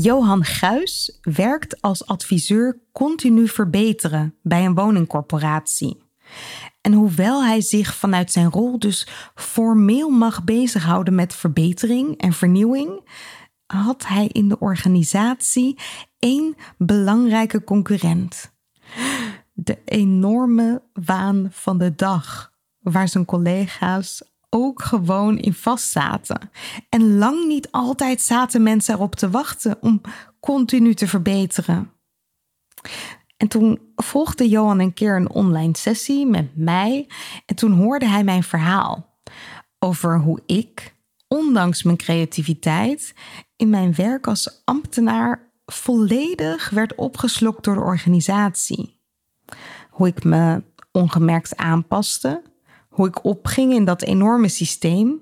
Johan Guis werkt als adviseur continu verbeteren bij een woningcorporatie. En hoewel hij zich vanuit zijn rol dus formeel mag bezighouden met verbetering en vernieuwing, had hij in de organisatie één belangrijke concurrent. De enorme waan van de dag, waar zijn collega's ook gewoon in vast zaten. En lang niet altijd zaten mensen erop te wachten om continu te verbeteren. En toen volgde Johan een keer een online sessie met mij en toen hoorde hij mijn verhaal over hoe ik, ondanks mijn creativiteit, in mijn werk als ambtenaar volledig werd opgeslokt door de organisatie. Hoe ik me ongemerkt aanpaste, hoe ik opging in dat enorme systeem.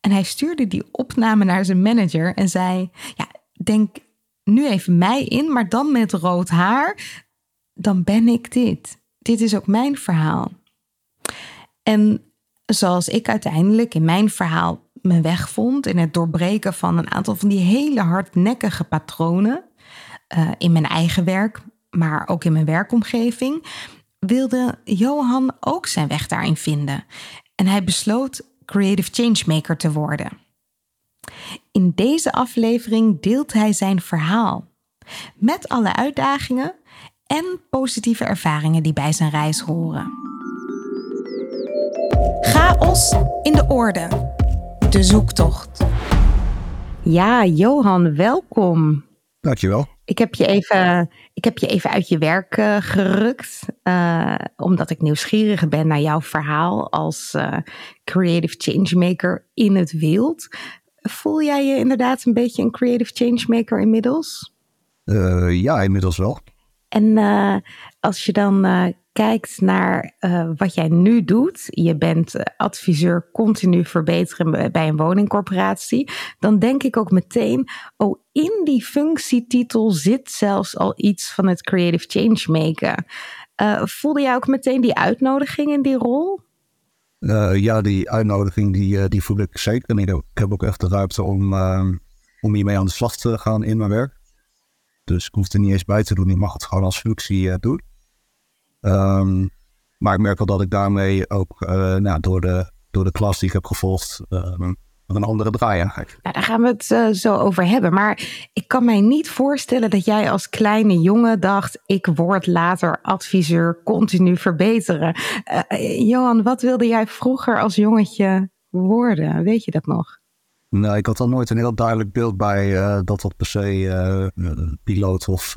En hij stuurde die opname naar zijn manager en zei: Ja, denk nu even mij in, maar dan met rood haar. Dan ben ik dit. Dit is ook mijn verhaal. En zoals ik uiteindelijk in mijn verhaal mijn weg vond in het doorbreken van een aantal van die hele hardnekkige patronen uh, in mijn eigen werk, maar ook in mijn werkomgeving, wilde Johan ook zijn weg daarin vinden. En hij besloot Creative Changemaker te worden. In deze aflevering deelt hij zijn verhaal met alle uitdagingen en positieve ervaringen die bij zijn reis horen. Chaos in de orde. De zoektocht. Ja, Johan, welkom. Dankjewel. Ik heb je even, ik heb je even uit je werk uh, gerukt, uh, omdat ik nieuwsgierig ben naar jouw verhaal als uh, creative changemaker in het wild. Voel jij je inderdaad een beetje een creative changemaker inmiddels? ja, inmiddels wel. En als je dan kijkt naar uh, wat jij nu doet, je bent adviseur continu verbeteren bij een woningcorporatie, dan denk ik ook meteen, oh, in die functietitel zit zelfs al iets van het creative changemaker. Uh, voelde jij ook meteen die uitnodiging in die rol? Ja, die uitnodiging die, die voel ik zeker. Ik heb, ook echt de ruimte om, om hiermee aan de slag te gaan in mijn werk. Dus ik hoef er niet eens bij te doen. Ik mag het gewoon als functie doen. Um, maar ik merk wel dat ik daarmee ook uh, nou, door, de, door de klas die ik heb gevolgd uh, een andere draai aan Ja, daar gaan we het uh, zo over hebben. Maar ik kan mij niet voorstellen dat jij als kleine jongen dacht: ik word later adviseur, continu verbeteren. Johan, wat wilde jij vroeger als jongetje worden? Weet je dat nog? Nee, ik had al nooit een heel duidelijk beeld bij dat dat per se piloot of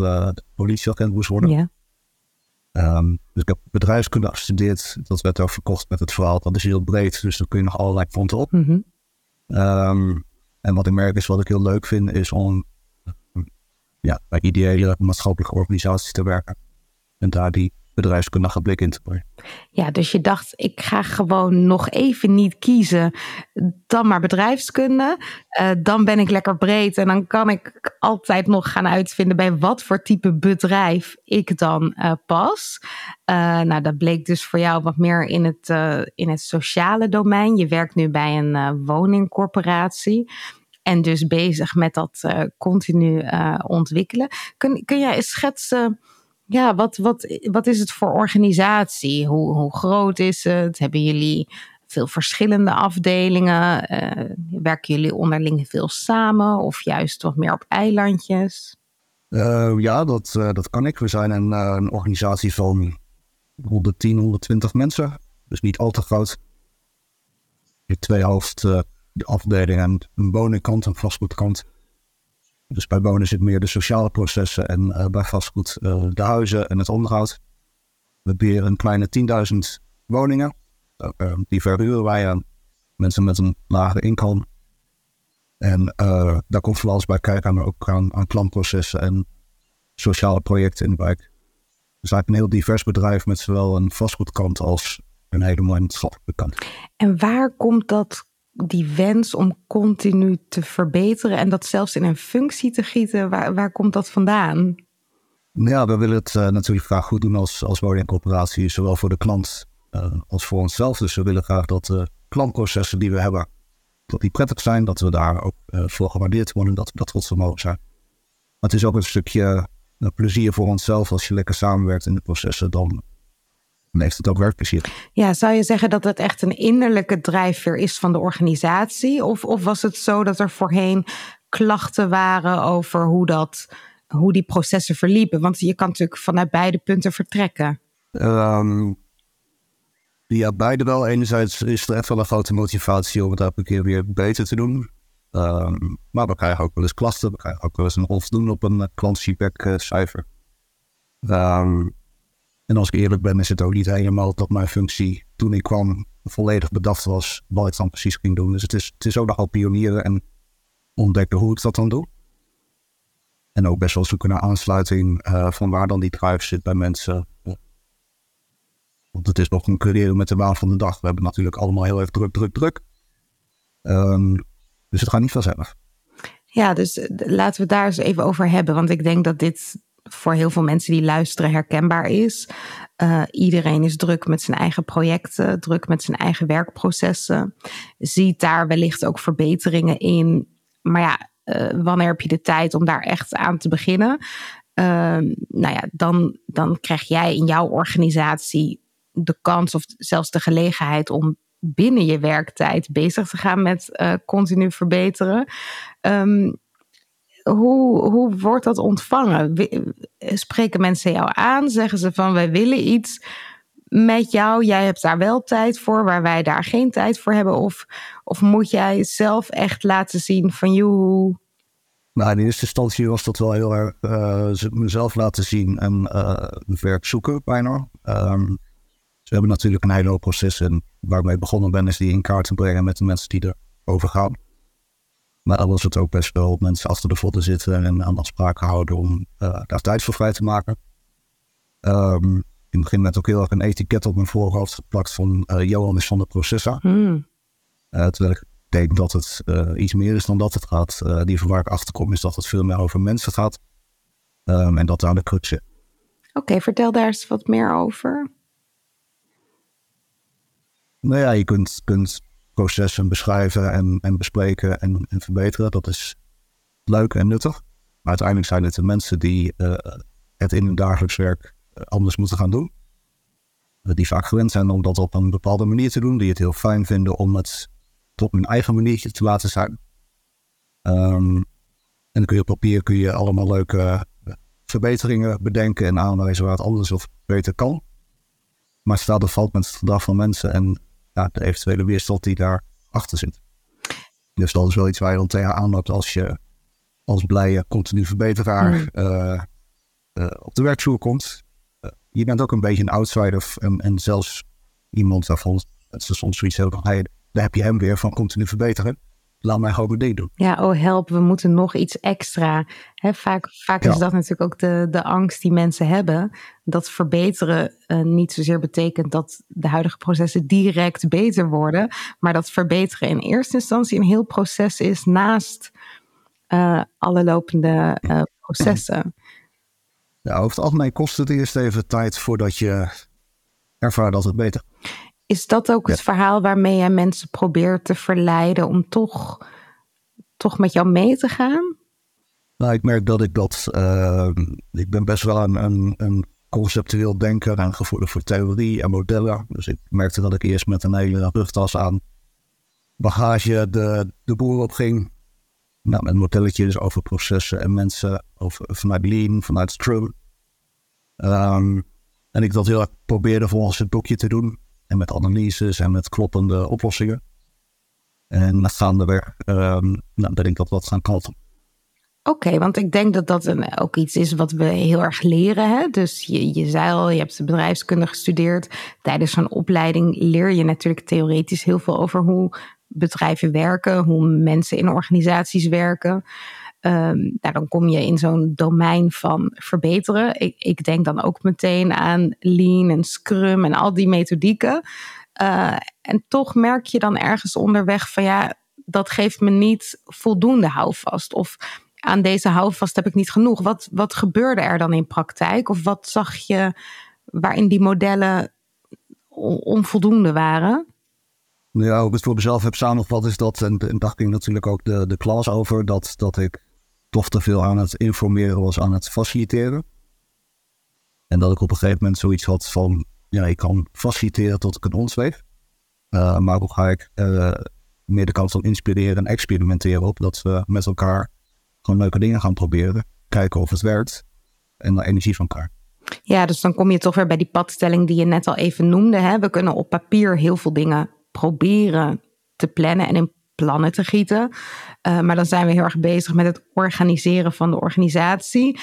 politieagent moest worden. Ja. Um, dus ik heb bedrijfskunde gestudeerd. Dat werd ook verkocht met het verhaal. Dat is heel breed, dus dan kun je nog allerlei fronten op. Mm um, en wat ik merk is, wat ik heel leuk vind, is om ja, bij ideële maatschappelijke organisaties te werken. En daar die bedrijfskundige blik in te brengen. Ja, dus je dacht, ik ga gewoon nog even niet kiezen, dan maar bedrijfskunde. Uh, dan ben ik lekker breed en dan kan ik altijd nog gaan uitvinden bij wat voor type bedrijf ik dan uh, pas. Uh, nou, dat bleek dus voor jou wat meer in het, in het sociale domein. Je werkt nu bij een woningcorporatie. En dus bezig met dat continu ontwikkelen. Kun, kun jij schetsen ja, wat, wat, wat is het voor organisatie? Hoe, hoe groot is het? Hebben jullie veel verschillende afdelingen? Uh, werken jullie onderling veel samen of juist wat meer op eilandjes? Uh, ja, dat, uh, dat kan ik. We zijn een, een organisatie van 110, 120 mensen. Dus niet al te groot. Je twee hoofdafdelingen, een woningkant en vastgoedkant. Dus bij wonen zit meer de sociale processen en uh, bij vastgoed uh, de huizen en het onderhoud. We hebben een kleine 10.000 woningen. Uh, die verhuren wij aan mensen met een lager inkomen. En daar komt van alles bij kijken, maar ook aan, aan klantprocessen en sociale projecten in de wijk. Dus eigenlijk een heel divers bedrijf met zowel een vastgoedkant als een hele mooie maatschappelijke kant. En waar komt dat die wens om continu te verbeteren en dat zelfs in een functie te gieten, waar, waar komt dat vandaan? Ja, we willen het uh, natuurlijk graag goed doen als, als woningcorporatie, zowel voor de klant uh, als voor onszelf. Dus we willen graag dat de klantprocessen die we hebben, dat die prettig zijn, dat we daar ook uh, voor gewaardeerd worden, dat we dat trots op mogen zijn. Maar het is ook een stukje plezier voor onszelf als je lekker samenwerkt in de processen, dan dan heeft het ook werkplezier. Ja, zou je zeggen dat het echt een innerlijke drijfveer is van de organisatie? Of, of was het zo dat er voorheen klachten waren over hoe, dat, hoe die processen verliepen? Want je kan natuurlijk vanuit beide punten vertrekken. Um, ja, beide wel. Enerzijds is er echt wel een grote motivatie om het elke keer weer beter te doen. Um, maar we krijgen ook wel eens klachten. We krijgen ook wel eens een onvoldoende op een klantfeedback uh, cijfer. Um, en als ik eerlijk ben, is het ook niet helemaal dat mijn functie toen ik kwam volledig bedacht was wat ik dan precies ging doen. Dus het is, het is ook nogal pionieren en ontdekken hoe ik dat dan doe. En ook best wel zoeken naar aansluiting uh, van waar dan die drive zit bij mensen. Want het is nog een met de baan van de dag. We hebben natuurlijk allemaal heel erg druk, druk, druk. Um, dus het gaat niet vanzelf. Ja, dus eh, laten we het daar eens even over hebben. Want ik denk dat dit voor heel veel mensen die luisteren herkenbaar is. Uh, iedereen is druk met zijn eigen projecten, druk met zijn eigen werkprocessen. Ziet daar wellicht ook verbeteringen in. Maar ja, uh, wanneer heb je de tijd om daar echt aan te beginnen? Uh, nou ja, dan, dan krijg jij in jouw organisatie de kans of zelfs de gelegenheid om binnen je werktijd bezig te gaan met uh, continu verbeteren. Um, hoe, hoe wordt dat ontvangen? Spreken mensen jou aan? Zeggen ze van wij willen iets met jou? Jij hebt daar wel tijd voor, waar wij daar geen tijd voor hebben? Of, of moet jij zelf echt laten zien van joh. Nou, in eerste instantie was dat wel heel erg uh, mezelf laten zien en uh, werk zoeken bijna. Um, we hebben natuurlijk een hele hoop processen waarmee ik begonnen ben, is die in kaart te brengen met de mensen die erover gaan. Maar dan was het ook best wel mensen achter de voeten zitten en aan afspraken houden om uh, daar tijd voor vrij te maken. Um, in het begin werd ook heel erg een etiket op mijn voorhoofd geplakt van uh, Johan is van de processa. Hmm. Uh, terwijl ik denk dat het iets meer is dan dat het gaat. die van waar ik achter kom is dat het veel meer over mensen gaat. Um, en dat daar de crux zit. Oké, okay, vertel daar eens wat meer over. Nou ja, je kunt, kunt processen beschrijven en, en bespreken en, en, verbeteren. Dat is leuk en nuttig. Maar uiteindelijk zijn het de mensen die uh, het in hun dagelijks werk uh, anders moeten gaan doen. Uh, die vaak gewend zijn om dat op een bepaalde manier te doen. Die het heel fijn vinden om het op hun eigen maniertje te laten zijn. Um, en dan kun je op papier kun je allemaal leuke verbeteringen bedenken en aanwijzen waar het anders of beter kan. Maar staat of valt met het gedrag van mensen. En ja, de eventuele weerstand die daarachter zit. Dus dat is wel iets waar je dan tegen aanloopt als je als blije continu verbeteraar mm. uh, uh, op de werkvloer komt. Uh, je bent ook een beetje een outsider en, en zelfs iemand waarvan het soms zoiets hebben van, hey, daar heb je hem weer van continu verbeteren. Laat mij gewoon ding doen. Ja, oh help, we moeten nog iets extra. vaak vaak is dat natuurlijk ook de, de angst die mensen hebben. Dat verbeteren uh, niet zozeer betekent dat de huidige processen direct beter worden. Maar dat verbeteren in eerste instantie een heel proces is naast uh, alle lopende uh, processen. Ja, over het algemeen kost het eerst even tijd voordat je ervaart dat het beter is dat ook het verhaal waarmee jij mensen probeert te verleiden om toch, toch met jou mee te gaan? Nou, ik merk dat ik dat. Uh, ik ben best wel een, een, een, conceptueel denker en gevoelig voor theorie en modellen. Dus ik merkte dat ik eerst met een hele rugtas aan bagage de, de boer op ging. Nou, met modelletjes over processen en mensen, over, vanuit Lean, vanuit Scrum. Um, en ik dat heel erg probeerde volgens het boekje te doen. En met analyses en met kloppende oplossingen. En gaandeweg um, nou, ben ik dat wat gaan kanten. Oké, want ik denk dat dat een, ook iets is wat we heel erg leren. Hè? Dus je, je zei al, je hebt bedrijfskunde gestudeerd. Tijdens zo'n opleiding leer je natuurlijk theoretisch heel veel over hoe bedrijven werken, hoe mensen in organisaties werken. Um, dan kom je in zo'n domein van verbeteren. Ik, ik, denk dan ook meteen aan Lean en Scrum en al die methodieken. Uh, en toch merk je dan ergens onderweg van ja, dat geeft me niet voldoende houvast. Of aan deze houvast heb ik niet genoeg. Wat, wat gebeurde er dan in praktijk? Of wat zag je waarin die modellen onvoldoende waren? Ja, hoe ik het voor mezelf heb samengevat is dat, en, en daar ging natuurlijk ook de, de klas over, dat, dat ik toch te veel aan het informeren was, aan het faciliteren. En dat ik op een gegeven moment zoiets had van, ja, ik kan faciliteren tot ik een ons weeg. Uh, maar hoe ga ik uh, meer de kant van inspireren en experimenteren op, dat we met elkaar gewoon leuke dingen gaan proberen, kijken of het werkt en de energie van elkaar. Ja, dus dan kom je toch weer bij die padstelling die je net al even noemde. Hè? We kunnen op papier heel veel dingen proberen te plannen en in plannen te gieten. Uh, maar dan zijn we heel erg bezig met het organiseren van de organisatie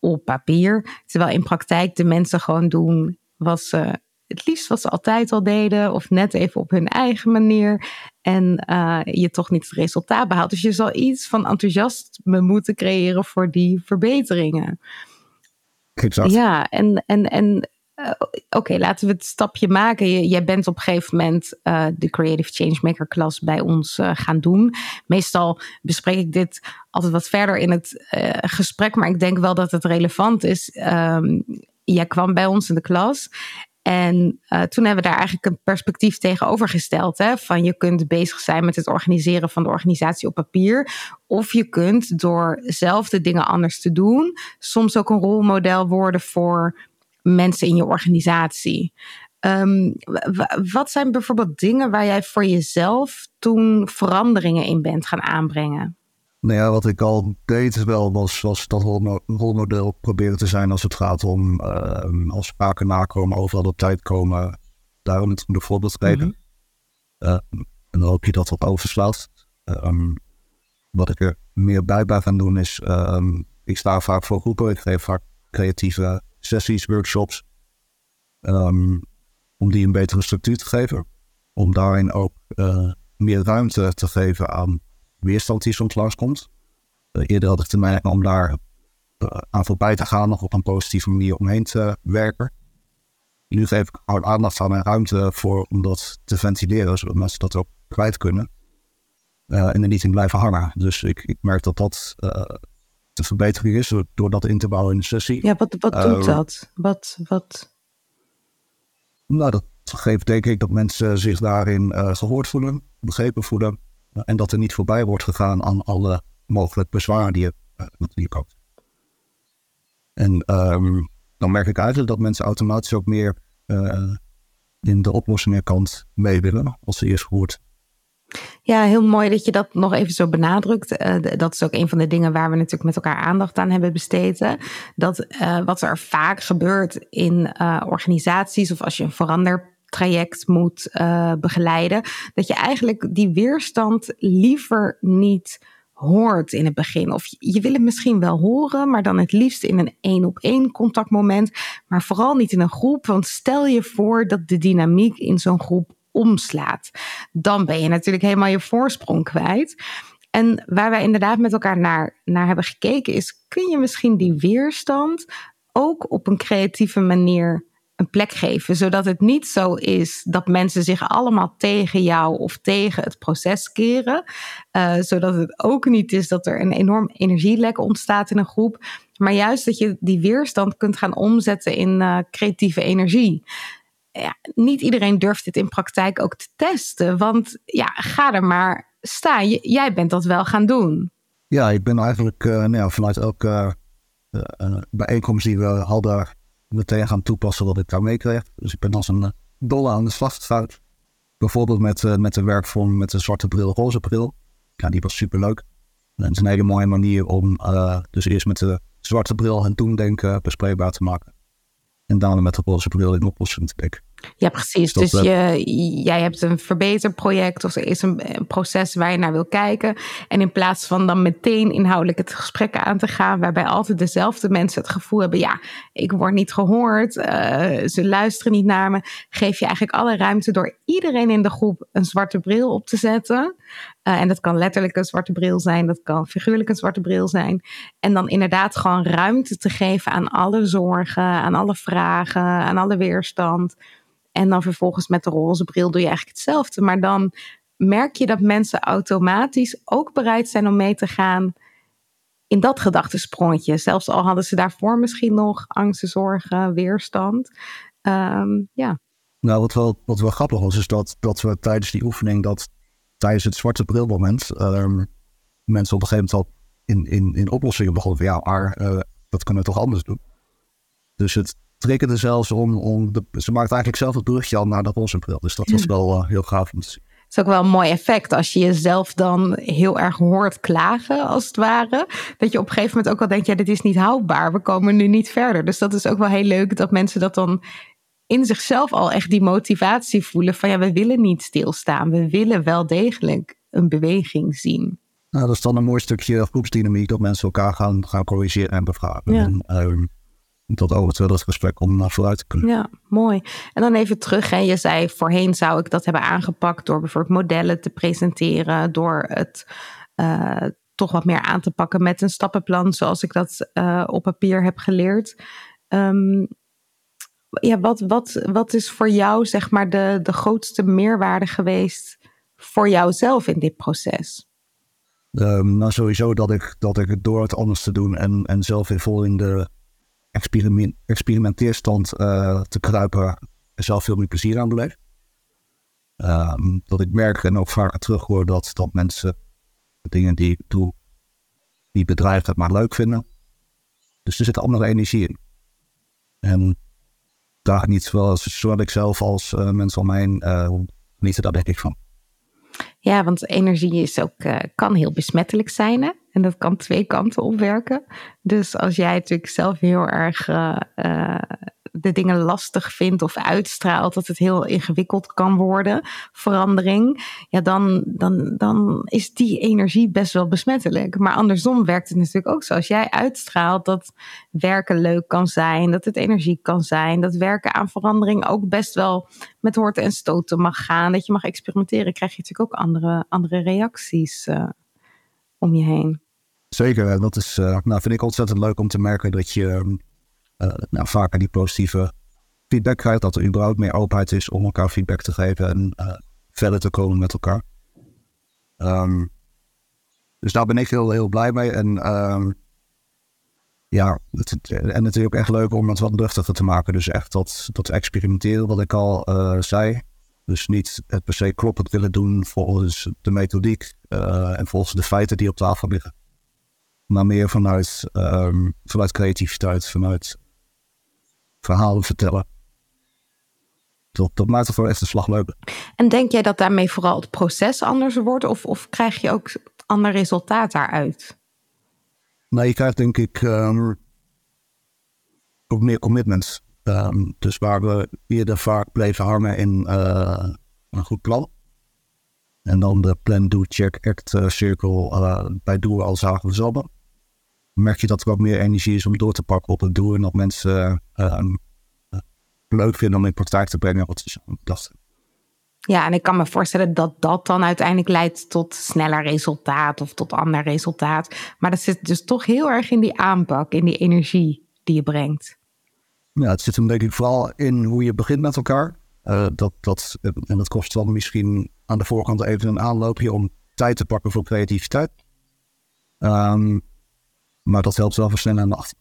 op papier. Terwijl in praktijk de mensen gewoon doen wat ze het liefst wat ze altijd al deden, of net even op hun eigen manier. En uh, je toch niet het resultaat behaalt. Dus je zal iets van enthousiasme moeten creëren voor die verbeteringen. Exact. Ja, en, en, en uh, Oké, laten we het stapje maken. jij bent op een gegeven moment uh, de Creative Changemaker klas bij ons uh, gaan doen. Meestal bespreek ik dit altijd wat verder in het gesprek, maar ik denk wel dat het relevant is. Um, jij kwam bij ons in de klas en toen hebben we daar eigenlijk een perspectief tegenover gesteld. Hè? Van je kunt bezig zijn met het organiseren van de organisatie op papier. Of je kunt door zelf de dingen anders te doen, soms ook een rolmodel worden voor mensen in je organisatie. Um, wat zijn bijvoorbeeld dingen waar jij voor jezelf toen veranderingen in bent gaan aanbrengen? Nou ja, wat ik al deed wel was, was dat rolmodel proberen te zijn als het gaat om uh, als spraken nakomen, overal op tijd komen, daarom het goede voorbeeld geven. Mm -hmm. uh, en dan hoop je dat wat overslaat. Um, wat ik er meer bij ben gaan doen is, um, ik sta vaak voor groepen, ik geef vaak creatieve sessies, workshops. Um, om die een betere structuur te geven. Om daarin ook uh, meer ruimte te geven aan weerstand die soms langskomt. Uh, eerder had ik de neiging om daar uh, aan voorbij te gaan, nog op een positieve manier omheen te werken. Nu geef ik aandacht aan en ruimte voor om dat te ventileren, zodat mensen dat ook kwijt kunnen. en er niet in blijven hangen. Dus ik, ik merk dat dat te verbeteren is door dat in te bouwen in de sessie. Ja, wat, wat doet ehm, dat? Wat, wat? Nou, dat geeft denk ik dat mensen zich daarin uh, gehoord voelen, begrepen voelen. en dat er niet voorbij wordt gegaan aan alle mogelijke bezwaren die je uh, natuurlijk ook. En um, dan merk ik eigenlijk dat mensen automatisch ook meer uh, in de oplossingenkant mee willen als ze eerst gehoord ja, heel mooi dat je dat nog even zo benadrukt. Uh, dat is ook een van de dingen waar we natuurlijk met elkaar aandacht aan hebben besteed. Dat uh, wat er vaak gebeurt in uh, organisaties of als je een verandertraject moet begeleiden, dat je eigenlijk die weerstand liever niet hoort in het begin. Of je wil het misschien wel horen, maar dan het liefst in een één op één contactmoment, maar vooral niet in een groep. Want stel je voor dat de dynamiek in zo'n groep omslaat, dan ben je natuurlijk helemaal je voorsprong kwijt. En waar wij inderdaad met elkaar naar, naar hebben gekeken is, kun je misschien die weerstand ook op een creatieve manier een plek geven, zodat het niet zo is dat mensen zich allemaal tegen jou of tegen het proces keren, uh, zodat het ook niet is dat er een enorm energielek ontstaat in een groep, maar juist dat je die weerstand kunt gaan omzetten in uh, creatieve energie. Niet iedereen durft dit in praktijk ook te testen, want ja, ga er maar staan. jij bent dat wel gaan doen. Ja, ik ben eigenlijk uh, nou ja, vanuit elke bijeenkomst die we hadden meteen gaan toepassen wat ik daar meekreeg. Dus ik ben als een uh, dolle aan de slag gegaan. Bijvoorbeeld met, uh, met de werkvorm met de zwarte bril, roze bril. Ja, die was super leuk. En het is een hele mooie manier om dus eerst met de zwarte bril het doemdenken bespreekbaar te maken. En daarna met de roze bril in oplossing te denken. Ja, precies. Dus, je, jij hebt een verbeterproject of er is een, proces waar je naar wil kijken. En in plaats van dan meteen inhoudelijk het gesprek aan te gaan, waarbij altijd dezelfde mensen het gevoel hebben: ja, ik word niet gehoord, uh, ze luisteren niet naar me, geef je eigenlijk alle ruimte door iedereen in de groep een zwarte bril op te zetten. Uh, en dat kan letterlijk een zwarte bril zijn, dat kan figuurlijk een zwarte bril zijn. En dan inderdaad gewoon ruimte te geven aan alle zorgen, aan alle vragen, aan alle weerstand. En dan vervolgens met de roze bril doe je eigenlijk hetzelfde. Maar dan merk je dat mensen automatisch ook bereid zijn om mee te gaan in dat gedachtesprongetje. Zelfs al hadden ze daarvoor misschien nog angsten, zorgen, weerstand. Um, ja. Nou, wat wel, wat wel grappig was, is dat, dat we tijdens die oefening, dat tijdens het zwarte brilmoment, um, mensen op een gegeven moment al in, in, in oplossingen begonnen van ja, maar uh, dat kunnen we toch anders doen. Dus het, triggerde zelfs om, om de, ze maakte eigenlijk zelf het brugje al naar dat roze bril. Dus dat was wel uh, heel gaaf om te zien. Het is ook wel een mooi effect als je jezelf dan heel erg hoort klagen, als het ware. Dat je op een gegeven moment ook al denkt, ja, dit is niet houdbaar. We komen nu niet verder. Dus dat is ook wel heel leuk dat mensen dat dan in zichzelf al echt die motivatie voelen van, ja, we willen niet stilstaan. We willen wel degelijk een beweging zien. Nou, dat is dan een mooi stukje groepsdynamiek dat mensen elkaar gaan, gaan corrigeren en bevragen. Ja. En, um, tot over het gesprek om naar vooruit te kunnen. Ja, mooi. En dan even terug. Hè. Je zei voorheen zou ik dat hebben aangepakt door bijvoorbeeld modellen te presenteren, door het uh, toch wat meer aan te pakken met een stappenplan, zoals ik dat uh, op papier heb geleerd. Um, ja, wat, wat, wat is voor jou zeg maar de, de grootste meerwaarde geweest voor jouzelf in dit proces? Um, nou, sowieso dat ik, dat ik door het anders te doen en, en zelf weer vol in de experiment, experimenteerstand uh, te kruipen zelf veel meer plezier aan beleef. Um, dat ik merk en ook vaak terug hoor dat, dat mensen dingen die ik doe, die bedrijven het maar leuk vinden. Dus er zit andere energie in. En daar niet zowel, zowel ik zelf als uh, mensen om mij heen uh, niet, daar denk ik van. Ja, want energie is ook, kan heel besmettelijk zijn. Hè? En dat kan twee kanten opwerken. Dus als jij natuurlijk zelf heel erg uh, uh, de dingen lastig vindt of uitstraalt, dat het heel ingewikkeld kan worden, verandering, ja, dan, dan, dan is die energie best wel besmettelijk. Maar andersom werkt het natuurlijk ook zo. Als jij uitstraalt dat werken leuk kan zijn, dat het energie kan zijn, dat werken aan verandering ook best wel met horten en stoten mag gaan, dat je mag experimenteren, krijg je natuurlijk ook andere, andere reacties uh, om je heen. Zeker, dat is, uh, nou, vind ik ontzettend leuk om te merken dat je uh, nou, vaker die positieve feedback krijgt. Dat er überhaupt meer openheid is om elkaar feedback te geven en verder te komen met elkaar. Um, dus daar ben ik heel, heel blij mee. En um, ja, het, en het is ook echt leuk om het wat luchtiger te maken. Dus echt dat, dat experimenteren, wat ik al zei. Dus niet het per se kloppend willen doen volgens de methodiek en volgens de feiten die op tafel liggen. Maar meer vanuit, um, vanuit creativiteit, vanuit verhalen vertellen. Dat, dat maakt het wel echt de slag leuker. En denk jij dat daarmee vooral het proces anders wordt? Of, of krijg je ook ander resultaat daaruit? Nee, je krijgt denk ik um, ook meer commitment. Um, dus waar we eerder vaak bleven hangen in uh, een goed plan. En dan de plan, do, check, act uh, cirkel uh, bij doen al zagen we zelf merk je dat er wat meer energie is om door te pakken op het doel. En dat mensen uh, leuk vinden om in praktijk te brengen wat ze dachten. Ja, en ik kan me voorstellen dat dat dan uiteindelijk leidt tot sneller resultaat of tot ander resultaat. Maar dat zit dus toch heel erg in die aanpak, in die energie die je brengt. Ja, het zit hem denk ik vooral in hoe je begint met elkaar. Uh, dat, dat, en dat kost dan misschien aan de voorkant even een aanloopje om tijd te pakken voor creativiteit. Um, maar dat helpt wel versnellen aan de achter.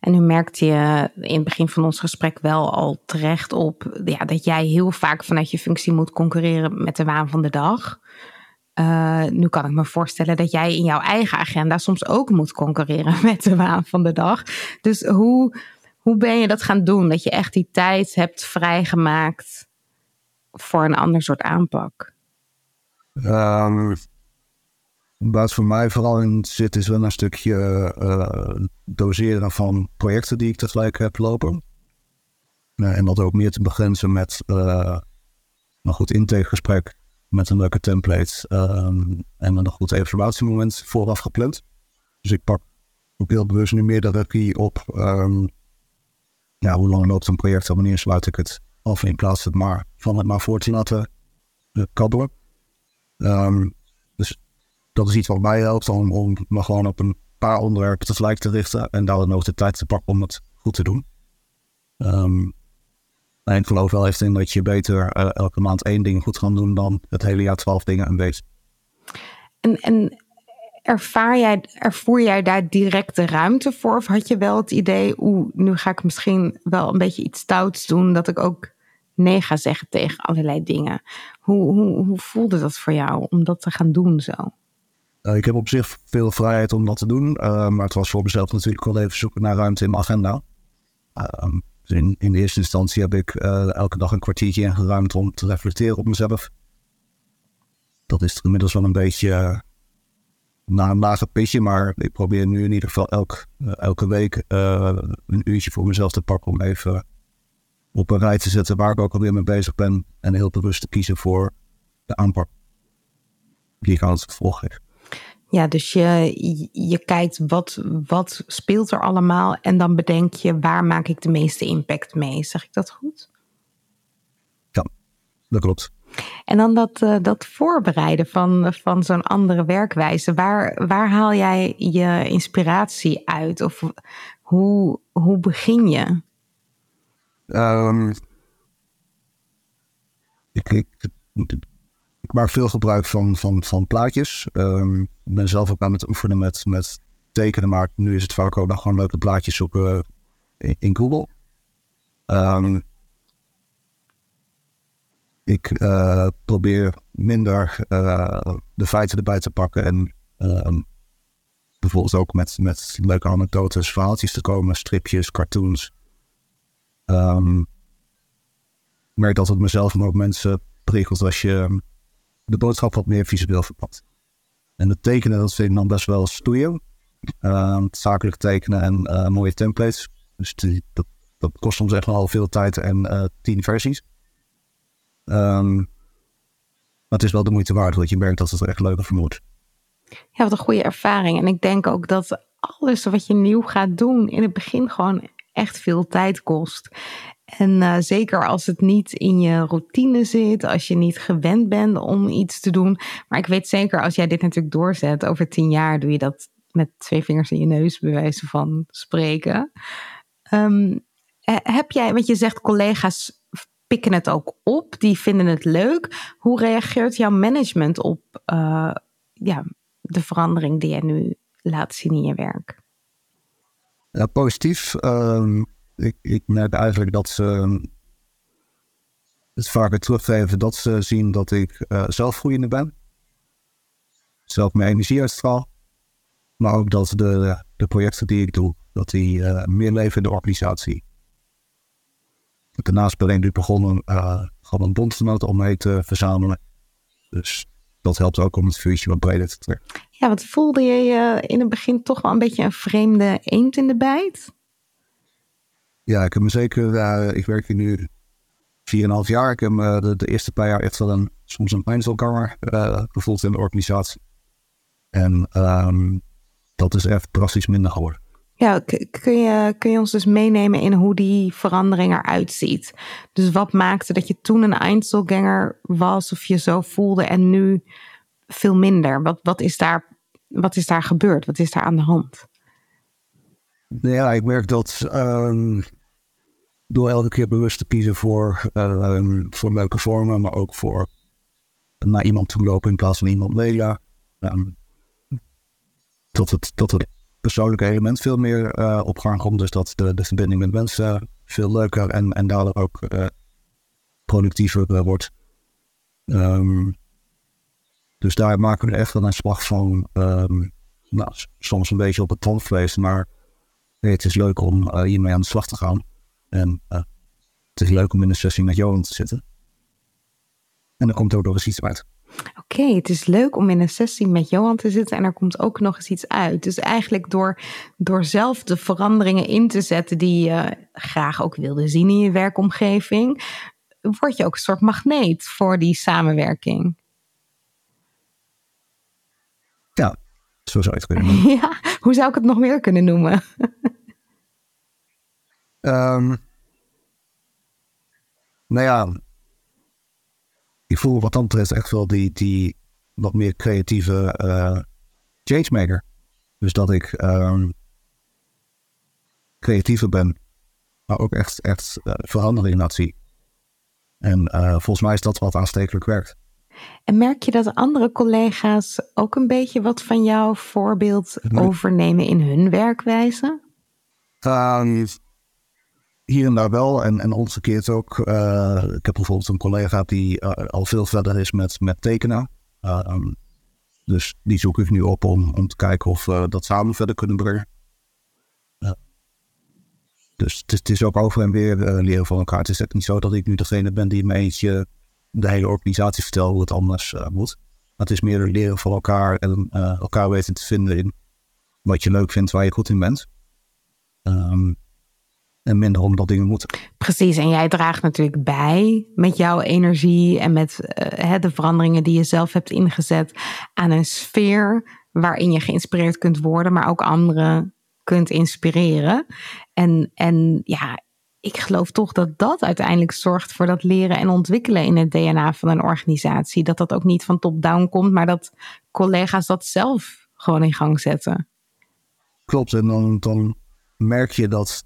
En nu merkte je in het begin van ons gesprek wel al terecht op ja, dat jij heel vaak vanuit je functie moet concurreren met de waan van de dag. Uh, nu kan ik me voorstellen dat jij in jouw eigen agenda soms ook moet concurreren met de waan van de dag. Dus hoe, hoe ben je dat gaan doen? Dat je echt die tijd hebt vrijgemaakt voor een ander soort aanpak? Um, wat voor mij vooral in zit, is wel een stukje uh, doseren van projecten die ik tegelijk heb lopen. Uh, en dat ook meer te begrenzen met uh, een goed intakegesprek met een leuke template en een goed evaluatiemoment vooraf gepland. Dus ik pak ook heel bewust nu meer de regie op um, ja, hoe lang loopt een project en wanneer sluit ik het af in plaats het maar, van het maar voor te laten kabbelen. Dus dat is iets wat mij helpt om, om me gewoon op een paar onderwerpen tegelijk te richten en daar dan ook de tijd te pakken om het goed te doen. Um, en ik geloof wel even in dat je beter uh, elke maand één ding goed kan doen dan het hele jaar twaalf dingen een beetje. En, en ervaar jij, ervoer jij daar direct de ruimte voor? Of had je wel het idee, oeh, nu ga ik misschien wel een beetje iets stouts doen, dat ik ook nee ga zeggen tegen allerlei dingen. Hoe, hoe, hoe voelde dat voor jou om dat te gaan doen zo? Uh, ik heb op zich veel vrijheid om dat te doen, uh, maar het was voor mezelf natuurlijk wel even zoeken naar ruimte in mijn agenda. Uh, in, in de eerste instantie heb ik eh, elke dag een kwartiertje ingeruimd om te reflecteren op mezelf. Dat is inmiddels wel een beetje na een lager pitje, maar ik probeer nu in ieder geval elk, elke week een uurtje voor mezelf te pakken om even op een rij te zetten waar ik ook alweer mee bezig ben en heel bewust te kiezen voor de aanpak die ik aan het vervolg geef. Ja, dus je, je kijkt wat, wat speelt er allemaal en dan bedenk je waar maak ik de meeste impact mee. Zeg ik dat goed? Ja, dat klopt. En dan dat, uh, dat voorbereiden van, van zo'n andere werkwijze. Waar, waar haal jij je inspiratie uit? Of hoe, hoe begin je? Um, ik, ik, ik maak veel gebruik van, van, van plaatjes. Um, ik ben zelf ook aan het oefenen met, met tekenen, maar nu is het vaak ook nog gewoon leuke plaatjes zoeken in, in Google. Um, ik uh, probeer minder uh, de feiten erbij te pakken en uh, bijvoorbeeld ook met, met leuke anekdotes, verhaaltjes te komen, stripjes, cartoons. Um, ik merk dat het mezelf maar ook mensen prikkelt als je de boodschap wat meer visueel verpakt. En het tekenen, dat vind dan best wel stoeien. Uh, zakelijk tekenen en uh, mooie templates. Dus die, dat, kost soms echt wel veel tijd en uh, tien versies. Um, maar het is wel de moeite waard, dat je merkt dat het er echt leuker van wordt. Ja, wat een goede ervaring. En ik denk ook dat alles wat je nieuw gaat doen in het begin gewoon echt veel tijd kost. En uh, zeker als het niet in je routine zit, als je niet gewend bent om iets te doen. Maar ik weet zeker, als jij dit natuurlijk doorzet, over tien jaar doe je dat met twee vingers in je neus, bij wijze van spreken. Um, heb jij, want je zegt collega's pikken het ook op, die vinden het leuk. Hoe reageert jouw management op uh, ja, de verandering die jij nu laat zien in je werk? Ja, positief. Um, ik, ik merk eigenlijk dat ze het vaker teruggeven dat ze zien dat ik uh, zelf groeiende ben. Zelf mijn energie uitstraal. Maar ook dat de, de projecten die ik doe, dat die uh, meer leven in de organisatie. Daarnaast ben ik nu begonnen uh, gewoon een bondgenoten om mee te verzamelen. Dus dat helpt ook om het vuurtje wat breder te trekken. Ja, wat voelde je je in het begin toch wel een beetje een vreemde eend in de bijt? Ja, ik heb me zeker, ik werk hier nu 4,5 jaar. Ik heb de, eerste paar jaar echt wel een, soms een pijnzelkamer uh, gevoeld in de organisatie. En um, dat is echt drastisch minder geworden. Ja, kun je, kun je ons dus meenemen in hoe die verandering eruit ziet? Dus wat maakte dat je toen een Einzelganger was of je zo voelde en nu veel minder? Wat, wat, is, daar, wat is daar gebeurd? Wat is daar aan de hand? Ja, ik merk dat um, door elke keer bewust te kiezen voor, um, voor leuke vormen, maar ook voor naar iemand toe lopen in plaats van iemand media. Um, tot het, tot het persoonlijke element veel meer uh, op gang komt. Dus dat de, de verbinding met mensen veel leuker en, en daardoor ook uh, productiever uh, wordt. Dus daar maken we echt wel een slag van. Nou, soms een beetje op het tandvlees, maar het is leuk om hiermee aan de slag te gaan. En het is leuk om in een sessie met Johan te zitten. En dan komt er ook nog eens iets uit. Oké, het is leuk om in een sessie met Johan te zitten en er komt ook nog eens iets uit. Dus eigenlijk door, door zelf de veranderingen in te zetten die je graag ook wilde zien in je werkomgeving, word je ook een soort magneet voor die samenwerking. Ja, zo zou je het kunnen noemen. ja, hoe zou ik het nog meer kunnen noemen? um, nou ja, ik voel wat dan betreft echt wel die, die wat meer creatieve uh, changemaker. Dus dat ik um, creatiever ben, maar ook echt, echt uh, verandering laat zien. En uh, volgens mij is dat wat aanstekelijk werkt. En merk je dat andere collega's ook een beetje wat van jouw voorbeeld overnemen in hun werkwijze? Uh, hier en daar wel. En, en omgekeerd ook. Uh, ik heb bijvoorbeeld een collega die uh, al veel verder is met, met tekenen. Uh, um, dus die zoek ik nu op om, om te kijken of we dat samen verder kunnen brengen. dus het is, het is, ook over en weer leren van elkaar. Het is echt niet zo dat ik nu degene ben die me eentje de hele organisatie vertelt hoe het anders moet. Maar het is meer leren van elkaar en elkaar weten te vinden in wat je leuk vindt, waar je goed in bent. Um, en minder omdat dingen moeten. Precies, en jij draagt natuurlijk bij met jouw energie en met uh, de veranderingen die je zelf hebt ingezet aan een sfeer waarin je geïnspireerd kunt worden, maar ook anderen kunt inspireren. En, en ja, ik geloof toch dat dat uiteindelijk zorgt voor dat leren en ontwikkelen in het DNA van een organisatie. Dat dat ook niet van top-down komt, maar dat collega's dat zelf gewoon in gang zetten. Klopt, en dan, dan merk je dat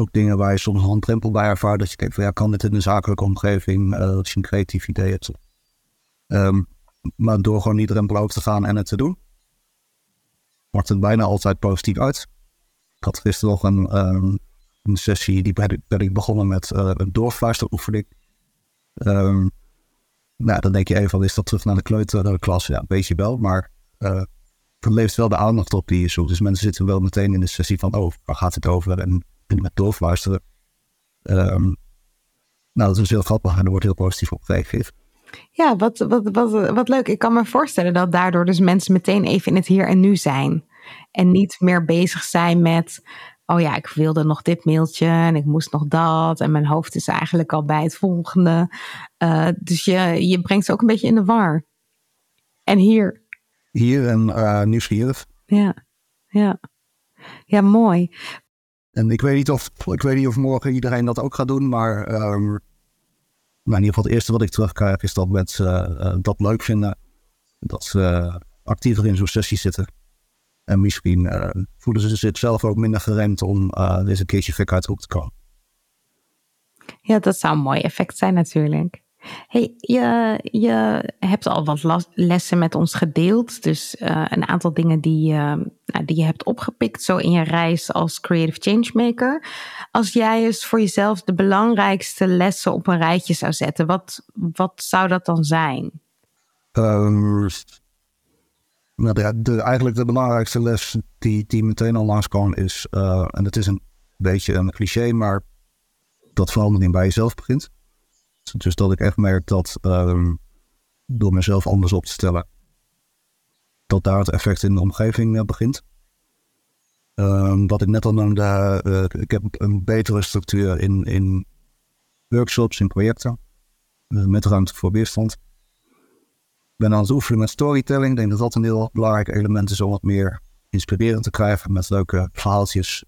ook dingen waar je soms een handrempel bij ervaart. Dat je denkt van ja, kan dit in een zakelijke omgeving uh, als je een creatief idee hebt. Um, maar door gewoon niet drempel over te gaan en het te doen, wordt het bijna altijd positief uit. Ik had gisteren nog een, um, een sessie, die ben ik, begonnen met uh, een doorfluisteroefening. Um, nou, dan denk je even, is dat terug naar de kleuterklas? Ja, weet je wel, maar uh, het levert wel de aandacht op die je zoekt. Dus mensen zitten wel meteen in de sessie van, oh, waar gaat het over? En met doorfluisteren. Um, nou, dat is heel grappig en er wordt heel positief op gereageerd. Ja, wat, wat, wat, wat leuk. Ik kan me voorstellen dat daardoor dus mensen meteen even in het hier en nu zijn. En niet meer bezig zijn met, oh ja, ik wilde nog dit mailtje en ik moest nog dat. En mijn hoofd is eigenlijk al bij het volgende. Uh, dus je, je brengt ze ook een beetje in de war. En hier. Hier en uh, nieuwsgierig. Ja, ja. Ja, mooi. En ik weet niet of, ik weet niet of morgen iedereen dat ook gaat doen, maar um, in ieder geval het eerste wat ik terugkrijg is dat mensen uh, dat leuk vinden. Dat ze actiever in zo'n sessie zitten. En misschien voelen ze zich zelf ook minder geremd om deze keertje gek uit te komen. Ja, dat zou een mooi effect zijn natuurlijk. Hey, je, hebt al wat lessen met ons gedeeld. Dus uh, een aantal dingen die, nou, die je hebt opgepikt zo in je reis als creative changemaker. Als jij eens voor jezelf de belangrijkste lessen op een rijtje zou zetten, wat, wat zou dat dan zijn? Um, nou eigenlijk de belangrijkste les die, die meteen al langskwam is, uh, en het is een beetje een cliché, maar dat verandering bij jezelf begint. Dus dat ik echt merk dat um, door mezelf anders op te stellen, dat daar het effect in de omgeving uh, begint. Um, wat ik net al noemde, uh, ik heb een betere structuur in, in workshops, in projecten, uh, met ruimte voor weerstand. Ik ben aan het oefenen met storytelling. Ik denk dat dat een heel belangrijk element is om wat meer inspirerend te krijgen met leuke verhaaltjes.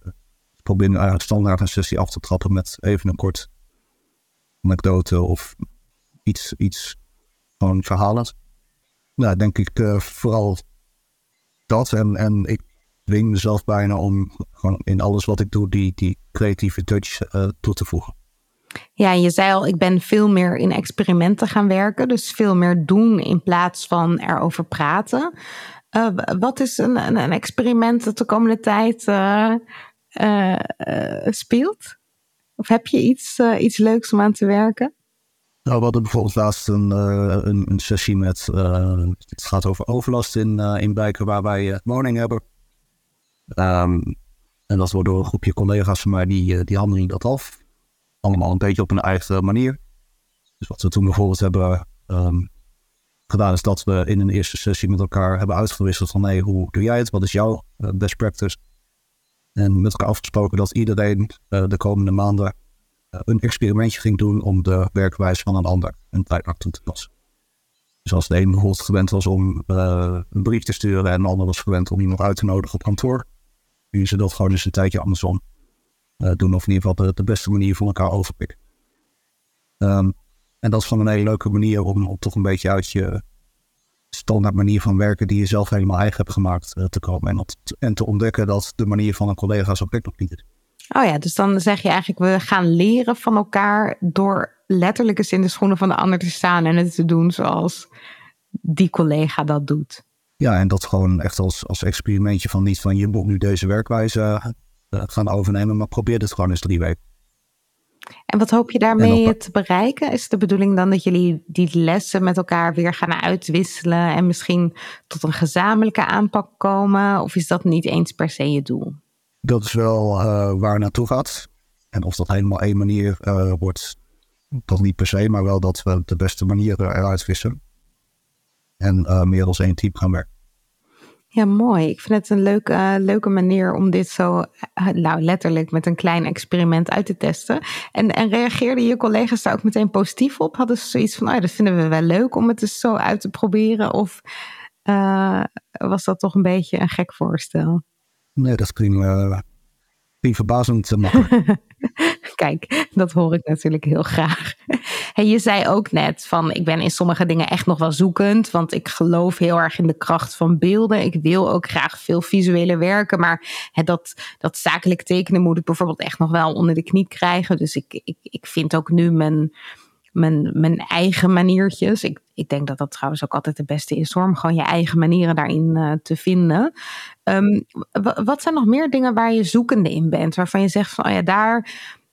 Ik probeer nu eigenlijk standaard een sessie af te trappen met even een kort anekdote of iets, iets gewoon. Nou, denk ik uh, vooral dat. En, en ik dwing mezelf bijna om gewoon in alles wat ik doe die, die creatieve touch uh, toe te voegen. Ja, je zei al, ik ben veel meer in experimenten gaan werken. Dus veel meer doen in plaats van erover praten. Uh, wat is een, een, een, experiment dat de komende tijd speelt? Of heb je iets, iets leuks om aan te werken? Nou, we hadden bijvoorbeeld laatst een, een, een, sessie met, het gaat over overlast in, in Bijken waar wij woning hebben. Um, en dat wordt door een groepje collega's van mij, die, die handelen dat af allemaal een beetje op een eigen manier. Dus wat we toen bijvoorbeeld hebben um, gedaan, is dat we in een eerste sessie met elkaar hebben uitgewisseld van hey, hoe doe jij het? Wat is jouw uh, best practice? En met elkaar afgesproken dat iedereen uh, de komende maanden uh, een experimentje ging doen om de werkwijze van een ander een tijd toe te passen. Dus als de een bijvoorbeeld gewend was om een brief te sturen en de ander was gewend om iemand uit te nodigen op kantoor, nu ze dat gewoon eens een tijdje andersom. Eh, doen. Of in ieder geval de, de beste manier voor elkaar overpikken. Ehm, en dat is gewoon een hele leuke manier om, om toch een beetje uit je standaard manier van werken die je zelf helemaal eigen hebt gemaakt uh, te komen. En, dat, en te ontdekken dat de manier van een collega zo nog niet is. Oh ja, dus dan zeg je eigenlijk, we gaan leren van elkaar door letterlijk eens in de schoenen van de ander te staan en het te doen zoals die collega dat doet. Ja, en dat gewoon echt als, als experimentje van niet van je moet nu deze werkwijze eh, gaan overnemen. Maar probeer het gewoon eens drie weken. En wat hoop je daarmee te bereiken? Is de bedoeling dan dat jullie die lessen met elkaar weer gaan uitwisselen en misschien tot een gezamenlijke aanpak komen? Of is dat niet eens per se je doel? Dat is wel uh, waar naartoe gaat. En of dat helemaal één manier uh, wordt, dat niet per se, maar wel dat we de beste manier eruit vissen. En uh, meer als één team gaan werken. Ja, mooi. Ik vind het een leuke, uh, leuke manier om dit zo uh, nou, letterlijk met een klein experiment uit te testen. En, en reageerden je collega's daar ook meteen positief op? Hadden ze zoiets van, oh, dat vinden we wel leuk om het eens zo uit te proberen? Of uh, was dat toch een beetje een gek voorstel? Nee, dat ging, ging verbazend makkelijk. Kijk, dat hoor ik natuurlijk heel graag. Hey, je zei ook net van ik ben in sommige dingen echt nog wel zoekend, want ik geloof heel erg in de kracht van beelden. Ik wil ook graag veel visuele werken, maar dat, dat zakelijk tekenen moet ik bijvoorbeeld echt nog wel onder de knie krijgen. Dus ik, ik, ik vind ook nu mijn, mijn, mijn eigen maniertjes. Ik, ik denk dat dat trouwens ook altijd de beste is om gewoon je eigen manieren daarin uh, te vinden. Um, wat zijn nog meer dingen waar je zoekende in bent, waarvan je zegt van oh ja, daar,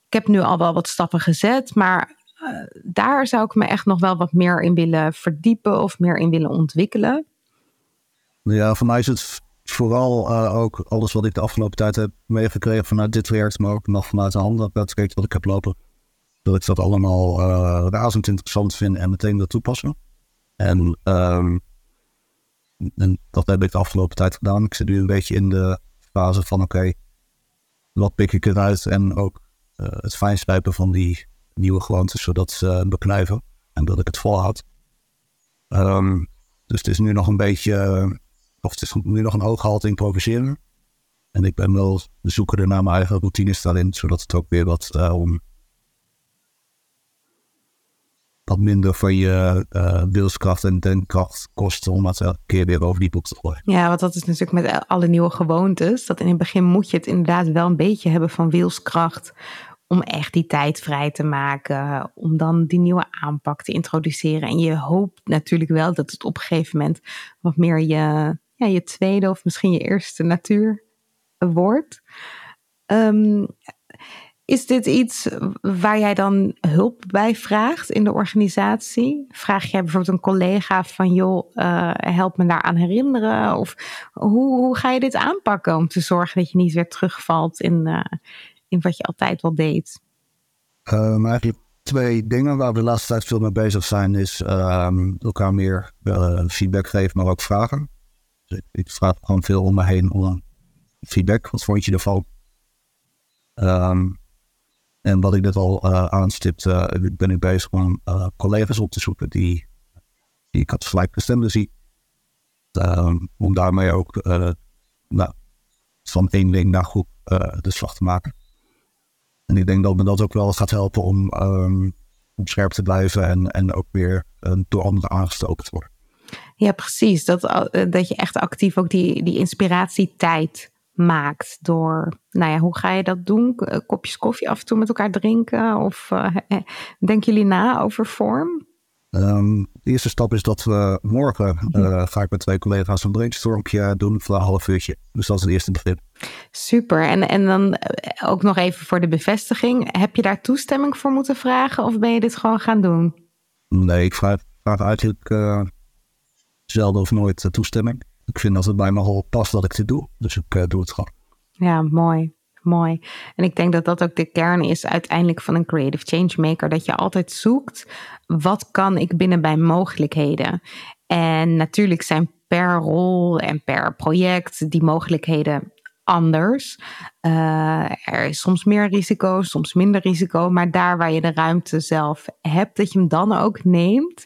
ik heb nu al wel wat stappen gezet, maar uh, daar zou ik me echt nog wel wat meer in willen verdiepen of meer in willen ontwikkelen. Ja, voor mij is het vooral uh, ook alles wat ik de afgelopen tijd heb meegekregen vanuit dit werk, maar ook nog vanuit de andere project wat ik heb lopen. Dat ik dat allemaal uh, razend interessant vind en meteen wil toepassen. En, um, en, dat heb ik de afgelopen tijd gedaan. Ik zit nu een beetje in de fase van oké, wat pik ik eruit en ook het fijnslijpen van die nieuwe gewoontes, zodat ze beknuiven en dat ik het volhoud. Um, dus het is nu nog een beetje, of het is nu nog een hoog improviseren. En ik ben wel de zoeker naar mijn eigen routines daarin, zodat het ook weer wat, wat minder van je uh, wilskracht en denkkracht kost om het elke keer weer over die boek te gooien. Ja, want dat is natuurlijk met alle nieuwe gewoontes. Dat in het begin moet je het inderdaad wel een beetje hebben van wilskracht om echt die tijd vrij te maken, om dan die nieuwe aanpak te introduceren. En je hoopt natuurlijk wel dat het op een gegeven moment wat meer je, ja, je tweede of misschien je eerste natuur wordt. Um, is dit iets waar jij dan hulp bij vraagt in de organisatie? Vraag jij bijvoorbeeld een collega van joh, uh, help me daaraan herinneren? Of hoe, hoe ga je dit aanpakken om te zorgen dat je niet weer terugvalt in, uh, in wat je altijd wel deed? Um, eigenlijk twee dingen waar we de laatste tijd veel mee bezig zijn, is um, elkaar meer uh, feedback geven, maar ook vragen. Dus ik, vraag gewoon veel om me heen om feedback. Wat vond je ervan? Um, en wat ik net al uh, aanstipte, ben ik bezig om uh, collega's op te zoeken die, die ik had gelijkgestemde zie. om daarmee ook nou, van één ding naar groep de slag te maken. En ik denk dat me dat ook wel gaat helpen om, um, om scherp te blijven en, en ook weer door anderen aangestoken te worden. Ja, precies. Dat, dat je echt actief ook die, die inspiratietijd maakt door, nou ja, hoe ga je dat doen? Kopjes koffie af en toe met elkaar drinken? Of uh, denken jullie na over vorm? Um, de eerste stap is dat we morgen uh, ga ik met twee collega's een brainstormpje doen voor een half uurtje. Dus dat is het eerste begin. Super. En, en dan eh, ook nog even voor de bevestiging. Heb je daar toestemming voor moeten vragen of ben je dit gewoon gaan doen? Nee, ik vraag, vraag eigenlijk uh, zelden of nooit toestemming ik vind dat het bij me al past dat ik dit doe. Dus ik doe het gewoon. Ja, mooi. Mooi. En ik denk dat dat ook de kern is uiteindelijk van een creative changemaker. Dat je altijd zoekt, wat kan ik binnen bij mogelijkheden? En natuurlijk zijn per rol en per project die mogelijkheden anders. Uh, er is soms meer risico, soms minder risico. Maar daar waar je de ruimte zelf hebt, dat je hem dan ook neemt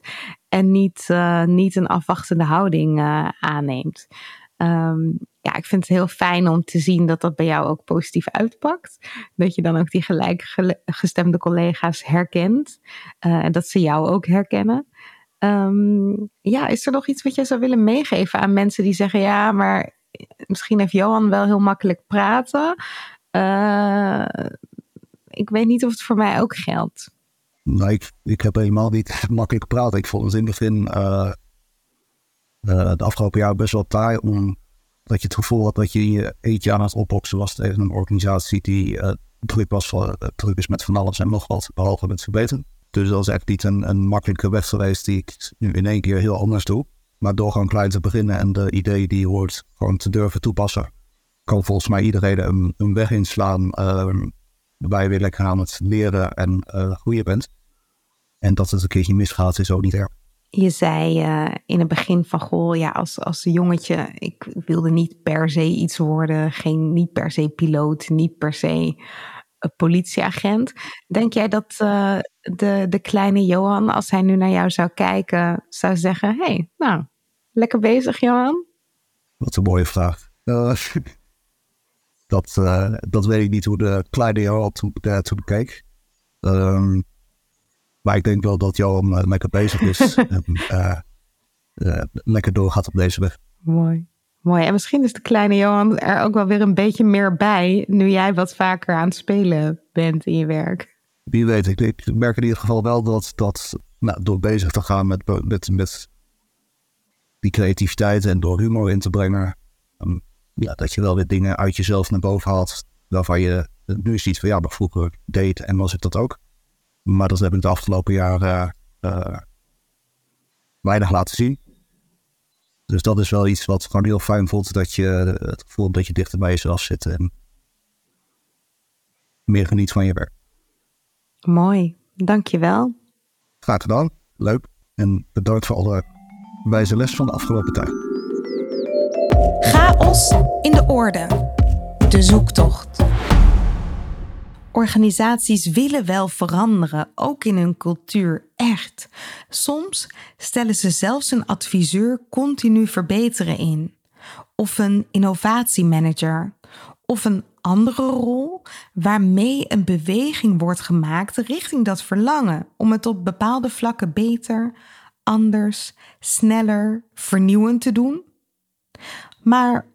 en niet, uh, niet een afwachtende houding uh, aanneemt. Um, ja, ik vind het heel fijn om te zien dat dat bij jou ook positief uitpakt. Dat je dan ook die gelijkgestemde collega's herkent. Uh, en dat ze jou ook herkennen. Um, ja, is er nog iets wat jij zou willen meegeven aan mensen die zeggen: ja, maar misschien heeft Johan wel heel makkelijk praten. ik weet niet of het voor mij ook geldt. Nou, ik, heb helemaal niet makkelijk praten. Ik vond het in het begin uh, de afgelopen jaar best wel taai. Omdat je het gevoel had dat je je eentje aan het opboksen was tegen een organisatie die uh, druk, was van, druk is met van alles en nog wat, behalve met verbeteren. Dus dat is echt niet een, een makkelijke weg geweest die ik nu in één keer heel anders doe. Maar door gewoon klein te beginnen en de ideeën die je hoort gewoon te durven toepassen, kan volgens mij iedereen een, een weg inslaan ehm, waarbij je weer lekker aan het leren en uh, groeien bent. En dat het een keertje misgaat is ook niet erg. Je zei uh, in het begin van goh, ja, als, als jongetje, ik wilde niet per se iets worden, geen, niet per se piloot, niet per se politieagent. Denk jij dat uh, de, de kleine Johan, als hij nu naar jou zou kijken, zou zeggen: hey, nou, lekker bezig, Johan? Wat een mooie vraag. Dat, dat weet ik niet hoe de kleine Johan toen, toen keek. Um, maar ik denk wel dat Johan uh, lekker bezig is. en lekker doorgaat op deze weg. Mooi. Mooi. En misschien is de kleine Johan er ook wel weer een beetje meer bij. nu jij wat vaker aan het spelen bent in je werk. Wie weet. Ik, ik merk in ieder geval wel dat, dat nou, door bezig te gaan met, met, met die creativiteit en door humor in te brengen. Um, ja, dat je wel weer dingen uit jezelf naar boven haalt. Waarvan je nu ziet van ja, maar vroeger deed en was ik dat ook. Maar dat heb ik de afgelopen jaren uh, weinig laten zien. Dus dat is wel iets wat gewoon heel fijn voelt. Dat je het gevoel dat je dichter bij jezelf zit. En meer geniet van je werk. Mooi, dankjewel. Graag gedaan, leuk. En bedankt voor alle wijze les van de afgelopen tijd. Chaos in de orde. De zoektocht. Organisaties willen wel veranderen, ook in hun cultuur, echt. Soms stellen ze zelfs een adviseur continu verbeteren in, of een innovatiemanager, of een andere rol waarmee een beweging wordt gemaakt richting dat verlangen om het op bepaalde vlakken beter, anders, sneller, vernieuwend te doen. Maar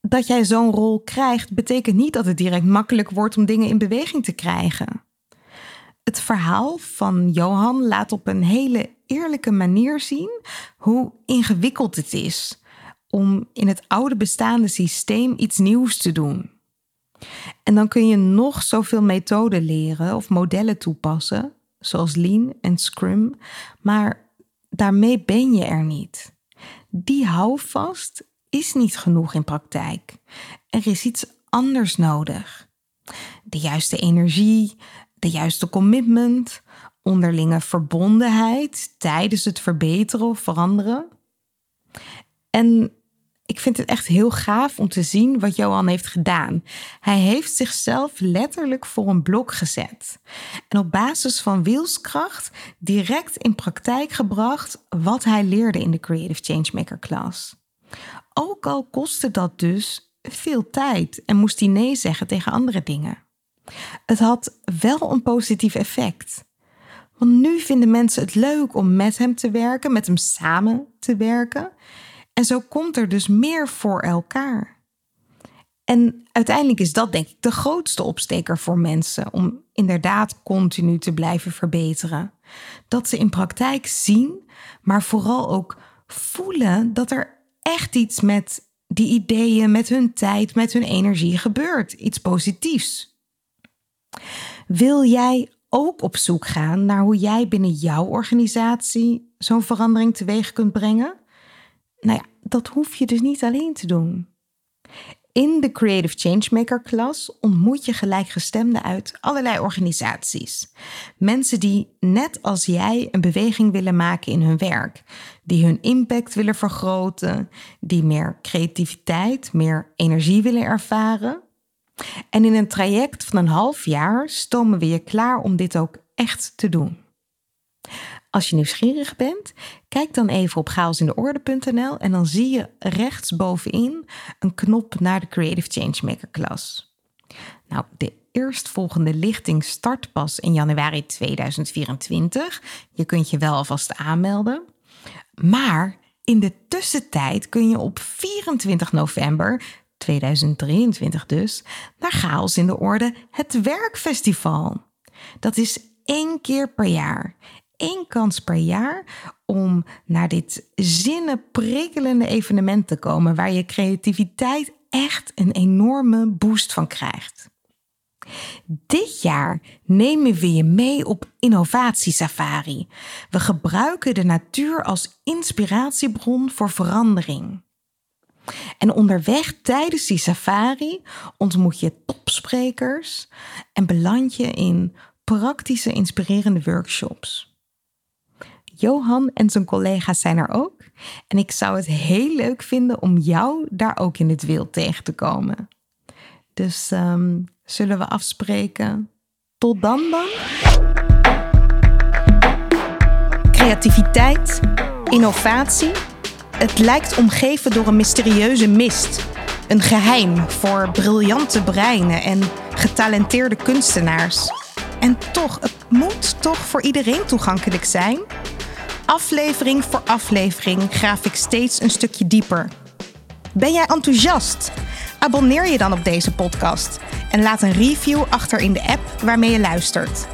dat jij zo'n rol krijgt, betekent niet dat het direct makkelijk wordt om dingen in beweging te krijgen. Het verhaal van Johan laat op een hele eerlijke manier zien hoe ingewikkeld het is om in het oude bestaande systeem iets nieuws te doen. En dan kun je nog zoveel methoden leren of modellen toepassen, zoals Lean en Scrum, maar daarmee ben je er niet. Die houvast is niet genoeg in praktijk. Er is iets anders nodig. De juiste energie, de juiste commitment, onderlinge verbondenheid tijdens het verbeteren of veranderen. En ik vind het echt heel gaaf om te zien wat Johan heeft gedaan. Hij heeft zichzelf letterlijk voor een blok gezet. En op basis van wilskracht direct in praktijk gebracht wat hij leerde in de Creative Changemaker Class. Ook al kostte dat dus veel tijd en moest hij nee zeggen tegen andere dingen. Het had wel een positief effect. Want nu vinden mensen het leuk om met hem te werken, met hem samen te werken. En zo komt er dus meer voor elkaar. En uiteindelijk is dat denk ik de grootste opsteker voor mensen om inderdaad continu te blijven verbeteren. Dat ze in praktijk zien, maar vooral ook voelen dat er echt iets met die ideeën, met hun tijd, met hun energie gebeurt. Iets positiefs. Wil jij ook op zoek gaan naar hoe jij binnen jouw organisatie zo'n verandering teweeg kunt brengen? Nou ja, dat hoef je dus niet alleen te doen. In de Creative Changemaker klas ontmoet je gelijkgestemden uit allerlei organisaties. Mensen die net als jij een beweging willen maken in hun werk, die hun impact willen vergroten, die meer creativiteit, meer energie willen ervaren. En in een traject van een half jaar stomen we je klaar om dit ook echt te doen. Als je nieuwsgierig bent, kijk dan even op chaosindeorde.nl en dan zie je rechtsbovenin een knop naar de Creative Changemaker klas. Nou, de eerstvolgende lichting start pas in januari 2024. Je kunt je wel alvast aanmelden. Maar in de tussentijd kun je op 24 november 2023 dus naar Chaos in de Orde het Werkfestival. Dat is één keer per jaar één kans per jaar om naar dit zinnenprikkelende evenement te komen waar je creativiteit echt een enorme boost van krijgt. Dit jaar nemen we je mee op innovatiesafari. We gebruiken de natuur als inspiratiebron voor verandering. En onderweg tijdens die safari ontmoet je topsprekers en beland je in praktische, inspirerende workshops. Johan en zijn collega's zijn er ook. En ik zou het heel leuk vinden om jou daar ook in het wild tegen te komen. Dus ehm, zullen we afspreken? Tot dan dan? Creativiteit, innovatie. Het lijkt omgeven door een mysterieuze mist. Een geheim voor briljante breinen en getalenteerde kunstenaars. En toch, het moet toch voor iedereen toegankelijk zijn? Aflevering voor aflevering graaf ik steeds een stukje dieper. Ben jij enthousiast? Abonneer je dan op deze podcast en laat een review achter in de app waarmee je luistert.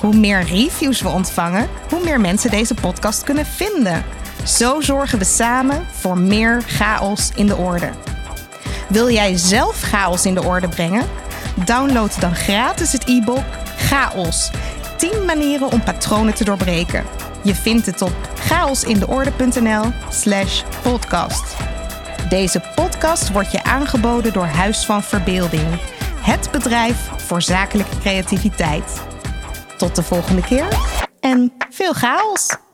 Hoe meer reviews we ontvangen, hoe meer mensen deze podcast kunnen vinden. Zo zorgen we samen voor meer chaos in de orde. Wil jij zelf chaos in de orde brengen? Download dan gratis het e-book Chaos. 10 manieren om patronen te doorbreken. Je vindt het op chaosindeorde.nl slash podcast. Deze podcast wordt je aangeboden door Huis van Verbeelding. Het bedrijf voor zakelijke creativiteit. Tot de volgende keer en veel chaos!